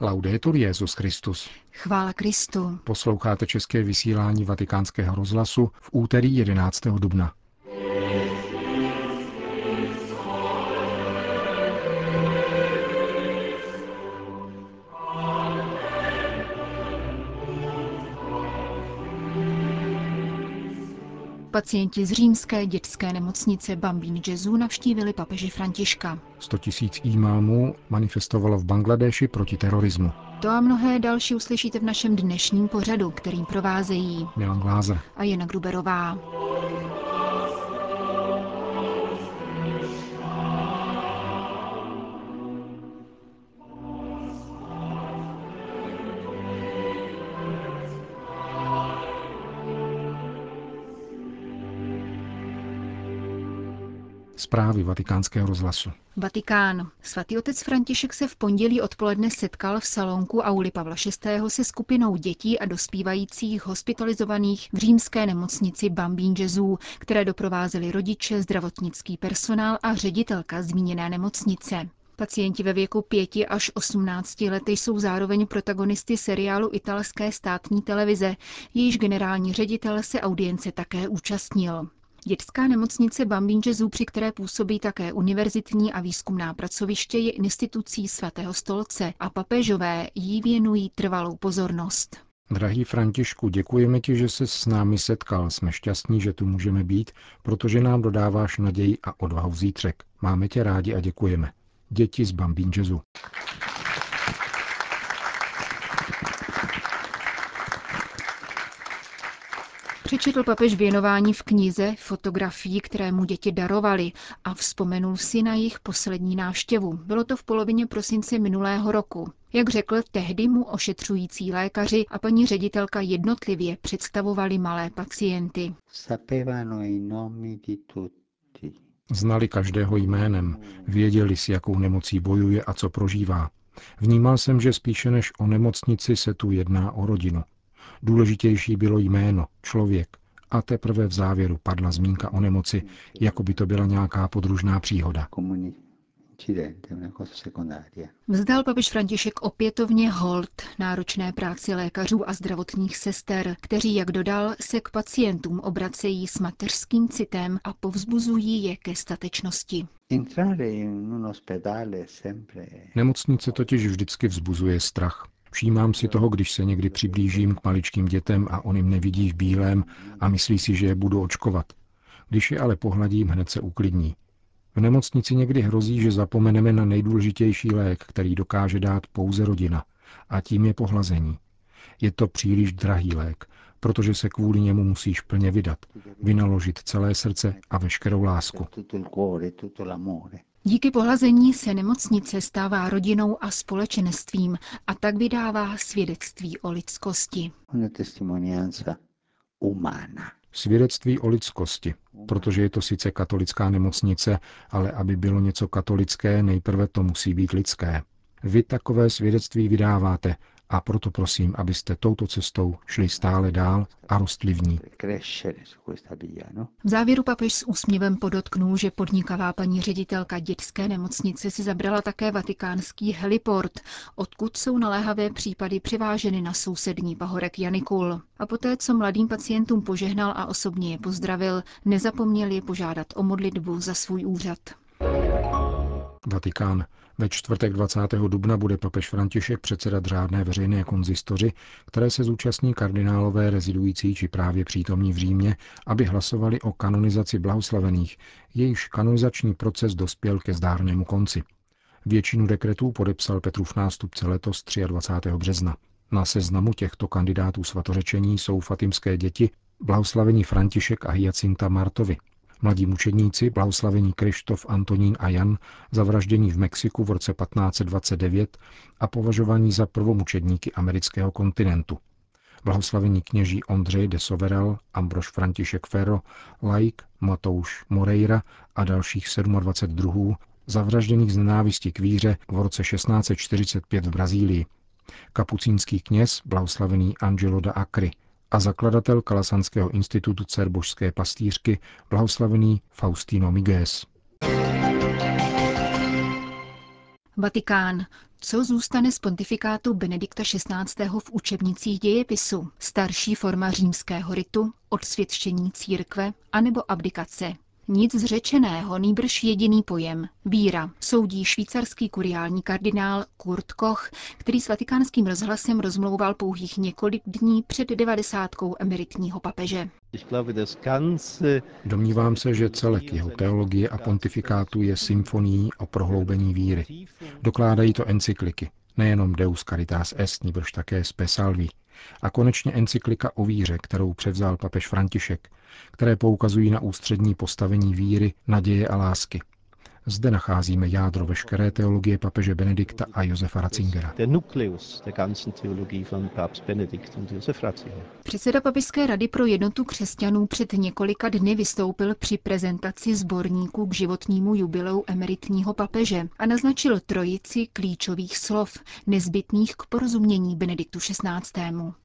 Laudetur Jezus Christus. Chvála Kristu. Posloucháte české vysílání Vatikánského rozhlasu v úterý 11. dubna. Pacienti z římské dětské nemocnice Bambín Jezu navštívili papeže Františka. 100 tisíc imámů manifestovalo v Bangladeši proti terorismu. To a mnohé další uslyšíte v našem dnešním pořadu, kterým provázejí Milan Glázer a Jana Gruberová. Zprávy vatikánského rozhlasu. Vatikán. Svatý otec František se v pondělí odpoledne setkal v salonku Auli Pavla VI. se skupinou dětí a dospívajících hospitalizovaných v římské nemocnici Bambín Jezu, které doprovázeli rodiče, zdravotnický personál a ředitelka zmíněné nemocnice. Pacienti ve věku 5 až 18 let jsou zároveň protagonisty seriálu italské státní televize, jejíž generální ředitel se audience také účastnil. Dětská nemocnice Bambín Jezu, při které působí také univerzitní a výzkumná pracoviště, je institucí svatého stolce a papežové jí věnují trvalou pozornost. Drahý Františku, děkujeme ti, že se s námi setkal. Jsme šťastní, že tu můžeme být, protože nám dodáváš naději a odvahu zítřek. Máme tě rádi a děkujeme. Děti z Bambín Přečetl papež věnování v knize fotografií, které mu děti darovali a vzpomenul si na jejich poslední návštěvu. Bylo to v polovině prosince minulého roku. Jak řekl, tehdy mu ošetřující lékaři a paní ředitelka jednotlivě představovali malé pacienty. Znali každého jménem, věděli s jakou nemocí bojuje a co prožívá. Vnímal jsem, že spíše než o nemocnici se tu jedná o rodinu. Důležitější bylo jméno, člověk, a teprve v závěru padla zmínka o nemoci, jako by to byla nějaká podružná příhoda. Vzdal papež František opětovně hold náročné práci lékařů a zdravotních sester, kteří, jak dodal, se k pacientům obracejí s mateřským citem a povzbuzují je ke statečnosti. Nemocnice totiž vždycky vzbuzuje strach. Všímám si toho, když se někdy přiblížím k maličkým dětem a on jim nevidí v bílém a myslí si, že je budu očkovat. Když je ale pohladím, hned se uklidní. V nemocnici někdy hrozí, že zapomeneme na nejdůležitější lék, který dokáže dát pouze rodina, a tím je pohlazení. Je to příliš drahý lék, protože se kvůli němu musíš plně vydat, vynaložit celé srdce a veškerou lásku. Díky pohlazení se nemocnice stává rodinou a společenstvím a tak vydává svědectví o lidskosti. Svědectví o lidskosti, protože je to sice katolická nemocnice, ale aby bylo něco katolické, nejprve to musí být lidské. Vy takové svědectví vydáváte a proto prosím, abyste touto cestou šli stále dál a rostli v ní. V závěru papež s úsměvem podotknul, že podnikavá paní ředitelka dětské nemocnice si zabrala také vatikánský heliport, odkud jsou naléhavé případy přiváženy na sousední pahorek Janikul. A poté, co mladým pacientům požehnal a osobně je pozdravil, nezapomněl je požádat o modlitbu za svůj úřad. Vatikán. Ve čtvrtek 20. dubna bude papež František předsedat řádné veřejné konzistoři, které se zúčastní kardinálové rezidující či právě přítomní v Římě, aby hlasovali o kanonizaci blahoslavených, jejichž kanonizační proces dospěl ke zdárnému konci. Většinu dekretů podepsal Petrův nástupce letos 23. března. Na seznamu těchto kandidátů svatořečení jsou fatimské děti, blahoslavení František a Hyacinta Martovi, Mladí mučedníci, blahoslavení Krištof, Antonín a Jan, zavraždění v Mexiku v roce 1529 a považovaní za prvomučedníky amerického kontinentu. Blahoslavení kněží Ondřej de Soveral, Ambrož František Ferro, Laik, Matouš Moreira a dalších 27 druhů, zavražděných z nenávisti k víře v roce 1645 v Brazílii. Kapucínský kněz, blahoslavený Angelo da Acri, a zakladatel Kalasanského institutu dcer božské pastýřky, blahoslavený Faustino Miguez. Vatikán. Co zůstane z pontifikátu Benedikta XVI. v učebnicích dějepisu? Starší forma římského ritu, odsvědčení církve anebo abdikace? Nic zřečeného, nýbrž jediný pojem – víra, soudí švýcarský kuriální kardinál Kurt Koch, který s vatikánským rozhlasem rozmlouval pouhých několik dní před devadesátkou emeritního papeže. Domnívám se, že celek jeho teologie a pontifikátu je symfonií o prohloubení víry. Dokládají to encykliky, nejenom Deus Caritas Est, nebož také Spesalvi, a konečně encyklika o víře, kterou převzal papež František, které poukazují na ústřední postavení víry, naděje a lásky. Zde nacházíme jádro veškeré teologie papeže Benedikta a Josefa Ratzingera. Předseda Papežské rady pro jednotu křesťanů před několika dny vystoupil při prezentaci sborníku k životnímu jubileu emeritního papeže a naznačil trojici klíčových slov, nezbytných k porozumění Benediktu XVI.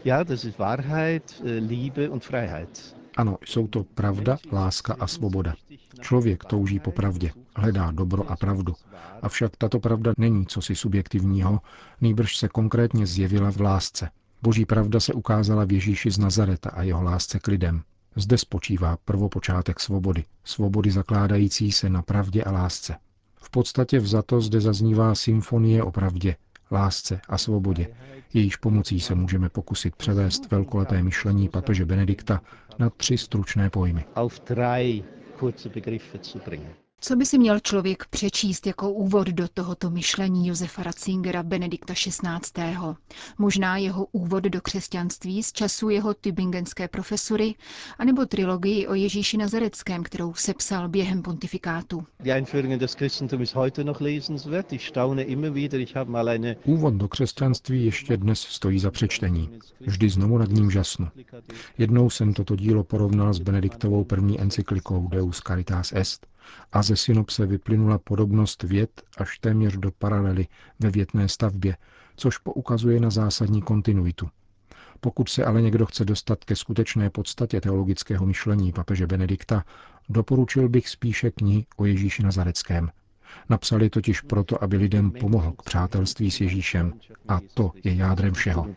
Ja, das ist Wahrheit, Liebe und Freiheit. Ano, jsou to pravda, láska a svoboda. Člověk touží po pravdě, hledá dobro a pravdu. Avšak tato pravda není cosi subjektivního, nýbrž se konkrétně zjevila v lásce. Boží pravda se ukázala v Ježíši z Nazareta a jeho lásce k lidem. Zde spočívá prvopočátek svobody, svobody zakládající se na pravdě a lásce. V podstatě vzato zde zaznívá symfonie o pravdě, lásce a svobodě, jejíž pomocí se můžeme pokusit převést velkolepé myšlení papeže Benedikta na tři stručné pojmy. Co by si měl člověk přečíst jako úvod do tohoto myšlení Josefa Ratzingera Benedikta XVI. Možná jeho úvod do křesťanství z času jeho tübingenské profesory, anebo trilogii o Ježíši Nazareckém, kterou sepsal během pontifikátu. Úvod do křesťanství ještě dnes stojí za přečtení. Vždy znovu nad ním žasnu. Jednou jsem toto dílo porovnal s Benediktovou první encyklikou Deus Caritas Est, a ze synopse vyplynula podobnost věd až téměř do paralely ve větné stavbě, což poukazuje na zásadní kontinuitu. Pokud se ale někdo chce dostat ke skutečné podstatě teologického myšlení papeže Benedikta, doporučil bych spíše knihy o Ježíši Nazareckém. Napsali totiž proto, aby lidem pomohl k přátelství s Ježíšem. A to je jádrem všeho.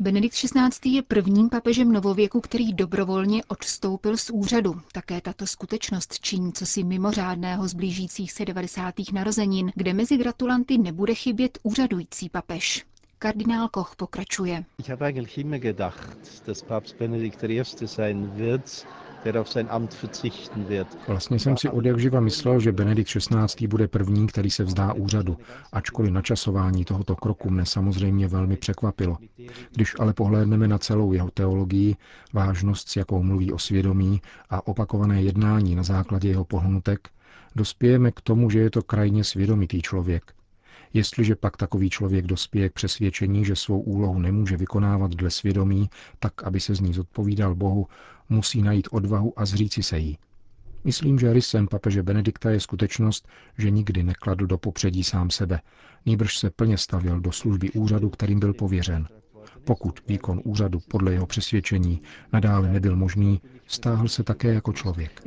Benedikt XVI. je prvním papežem novověku, který dobrovolně odstoupil z úřadu. Také tato skutečnost činí co si mimořádného z blížících se 90. narozenin, kde mezi gratulanty nebude chybět úřadující papež. Kardinál Koch pokračuje. Ich habe eigentlich immer gedacht, dass Papst Benedikt I. sein wird, Vlastně jsem si odjakživa myslel, že Benedikt XVI. bude první, který se vzdá úřadu, ačkoliv načasování tohoto kroku mne samozřejmě velmi překvapilo. Když ale pohlédneme na celou jeho teologii, vážnost, s jakou mluví o svědomí a opakované jednání na základě jeho pohnutek, dospějeme k tomu, že je to krajně svědomitý člověk. Jestliže pak takový člověk dospěje k přesvědčení, že svou úlohu nemůže vykonávat dle svědomí, tak aby se z ní zodpovídal Bohu, musí najít odvahu a zříci se jí. Myslím, že rysem papeže Benedikta je skutečnost, že nikdy nekladl do popředí sám sebe, nýbrž se plně stavěl do služby úřadu, kterým byl pověřen. Pokud výkon úřadu podle jeho přesvědčení nadále nebyl možný, stáhl se také jako člověk.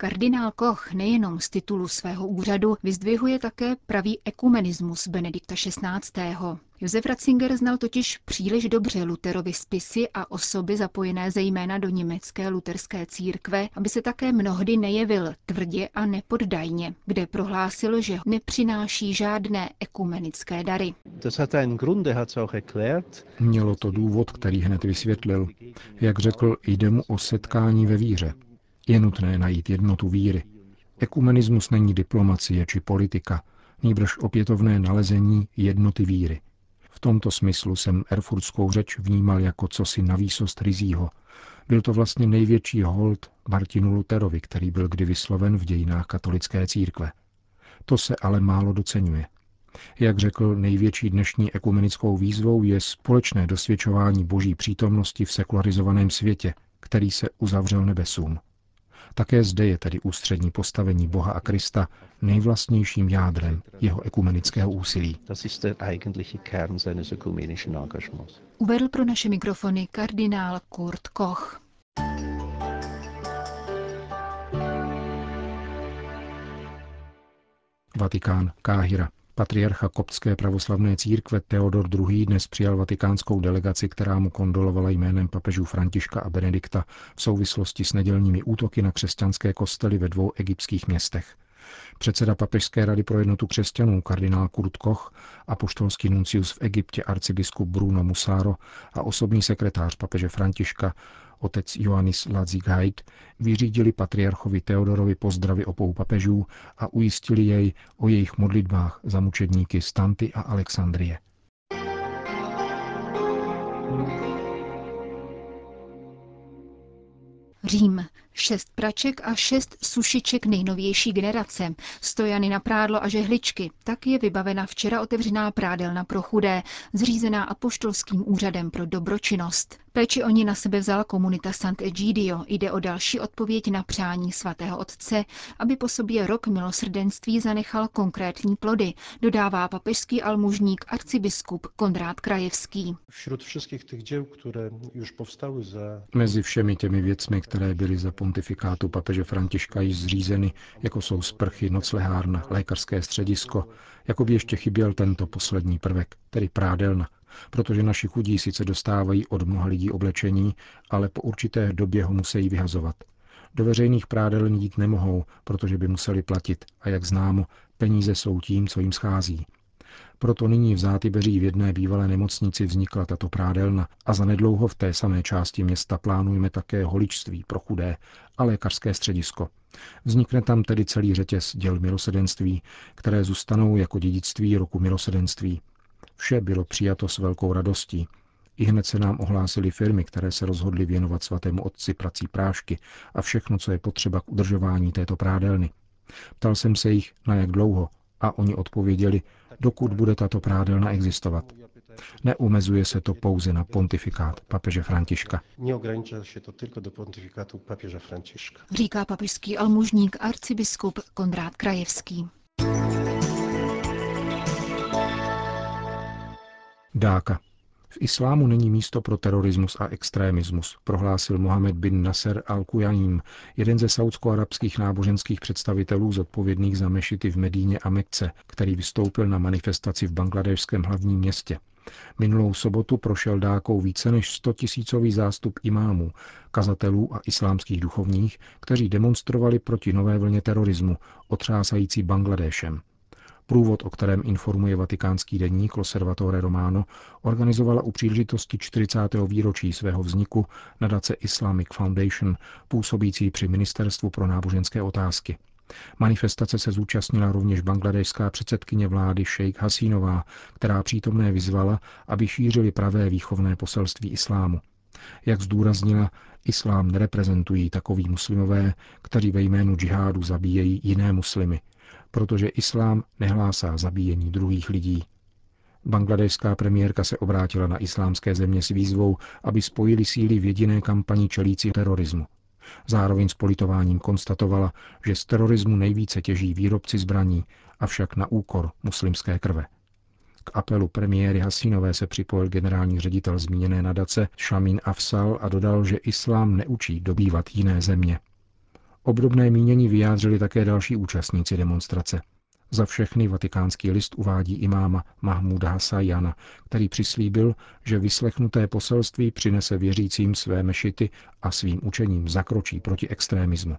Kardinál Koch nejenom z titulu svého úřadu vyzdvihuje také pravý ekumenismus Benedikta XVI. Josef Ratzinger znal totiž příliš dobře Luterovi spisy a osoby zapojené zejména do německé luterské církve, aby se také mnohdy nejevil tvrdě a nepoddajně, kde prohlásil, že nepřináší žádné ekumenické dary. Mělo to důvod, který hned vysvětlil. Jak řekl, jde mu o setkání ve víře. Je nutné najít jednotu víry. Ekumenismus není diplomacie či politika, nýbrž opětovné nalezení jednoty víry. V tomto smyslu jsem erfurtskou řeč vnímal jako cosi na výsost rizího. Byl to vlastně největší hold Martinu Luterovi, který byl kdy vysloven v dějinách katolické církve. To se ale málo docenuje. Jak řekl, největší dnešní ekumenickou výzvou je společné dosvědčování boží přítomnosti v sekularizovaném světě, který se uzavřel nebesům. Také zde je tedy ústřední postavení Boha a Krista nejvlastnějším jádrem jeho ekumenického úsilí. Uvedl pro naše mikrofony kardinál Kurt Koch. Vatikán, Káhira. Patriarcha koptské pravoslavné církve Theodor II. dnes přijal vatikánskou delegaci, která mu kondolovala jménem papežů Františka a Benedikta v souvislosti s nedělními útoky na křesťanské kostely ve dvou egyptských městech. Předseda Papežské rady pro jednotu křesťanů kardinál Kurt Koch, apoštolský nuncius v Egyptě arcibiskup Bruno Musaro a osobní sekretář papeže Františka otec Ioannis Lazigait, vyřídili patriarchovi Teodorovi pozdravy obou papežů a ujistili jej o jejich modlitbách za mučedníky Stanty a Alexandrie. Řím. Šest praček a šest sušiček nejnovější generace, stojany na prádlo a žehličky. Tak je vybavena včera otevřená prádelna pro chudé, zřízená apoštolským úřadem pro dobročinnost. Péči o ní na sebe vzala komunita Sant'Egidio. Jde o další odpověď na přání svatého otce, aby po sobě rok milosrdenství zanechal konkrétní plody, dodává papežský almužník arcibiskup Konrád Krajevský. všech těch děl, které už povstaly za... Mezi všemi těmi věcmi, které byly za pontifikátu papeže Františka již zřízeny, jako jsou sprchy, noclehárna, lékařské středisko, jako by ještě chyběl tento poslední prvek, tedy prádelna, protože naši chudí sice dostávají od mnoha lidí oblečení, ale po určité době ho musí vyhazovat. Do veřejných prádel jít nemohou, protože by museli platit a jak známo, peníze jsou tím, co jim schází. Proto nyní v Zátybeří v jedné bývalé nemocnici vznikla tato prádelna a zanedlouho v té samé části města plánujeme také holičství pro chudé a lékařské středisko. Vznikne tam tedy celý řetěz děl milosedenství, které zůstanou jako dědictví roku milosedenství. Vše bylo přijato s velkou radostí. I hned se nám ohlásily firmy, které se rozhodly věnovat svatému otci prací prášky a všechno, co je potřeba k udržování této prádelny. Ptal jsem se jich, na jak dlouho, a oni odpověděli, dokud bude tato prádelna existovat. Neumezuje se to pouze na pontifikát papeže Františka. Neogranicza se to tylko do pontifikátu papeže Františka. Říká papežský almužník arcibiskup Konrád Krajevský. Dáka. V islámu není místo pro terorismus a extrémismus, prohlásil Mohamed bin Nasser al-Kujaním, jeden ze saudsko-arabských náboženských představitelů zodpovědných za mešity v Medíně a Mekce, který vystoupil na manifestaci v bangladešském hlavním městě. Minulou sobotu prošel dákou více než 100 tisícový zástup imámů, kazatelů a islámských duchovních, kteří demonstrovali proti nové vlně terorismu, otřásající Bangladéšem. Průvod, o kterém informuje vatikánský denník Loservatore Romano, organizovala u příležitosti 40. výročí svého vzniku nadace Islamic Foundation, působící při Ministerstvu pro náboženské otázky. Manifestace se zúčastnila rovněž bangladešská předsedkyně vlády Sheikh Hasínová, která přítomné vyzvala, aby šířili pravé výchovné poselství islámu. Jak zdůraznila, islám nereprezentují takoví muslimové, kteří ve jménu džihádu zabíjejí jiné muslimy, protože islám nehlásá zabíjení druhých lidí. Bangladešská premiérka se obrátila na islámské země s výzvou, aby spojili síly v jediné kampani čelící terorismu. Zároveň s politováním konstatovala, že z terorismu nejvíce těží výrobci zbraní, avšak na úkor muslimské krve. K apelu premiéry Hasínové se připojil generální ředitel zmíněné nadace Shamin Afsal a dodal, že islám neučí dobývat jiné země. Obdobné mínění vyjádřili také další účastníci demonstrace. Za všechny vatikánský list uvádí imáma Mahmuda Hasajana, který přislíbil, že vyslechnuté poselství přinese věřícím své mešity a svým učením zakročí proti extrémismu.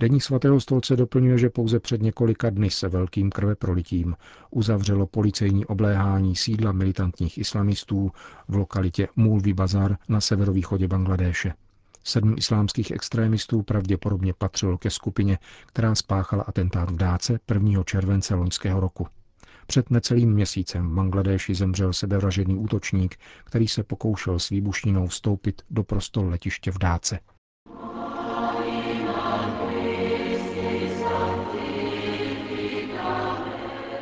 Deník svatého stolce doplňuje, že pouze před několika dny se velkým krveprolitím uzavřelo policejní obléhání sídla militantních islamistů v lokalitě Mulvi Bazar na severovýchodě Bangladéše. Sedm islámských extrémistů pravděpodobně patřilo ke skupině, která spáchala atentát v Dáce 1. července loňského roku. Před necelým měsícem v Bangladeši zemřel sebevražedný útočník, který se pokoušel s výbušninou vstoupit do prostor letiště v Dáce.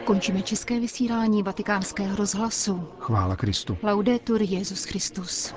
Končíme české vysílání vatikánského rozhlasu. Chvála Kristu. Laudetur Jezus Christus.